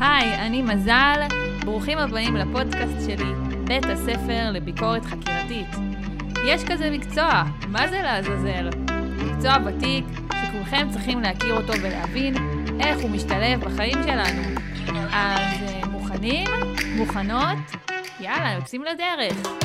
היי, אני מזל, ברוכים הבאים לפודקאסט שלי, בית הספר לביקורת חקירתית. יש כזה מקצוע, מה זה לעזאזל? מקצוע ותיק, שכולכם צריכים להכיר אותו ולהבין איך הוא משתלב בחיים שלנו. אז אה, מוכנים? מוכנות? יאללה, יוצאים לדרך.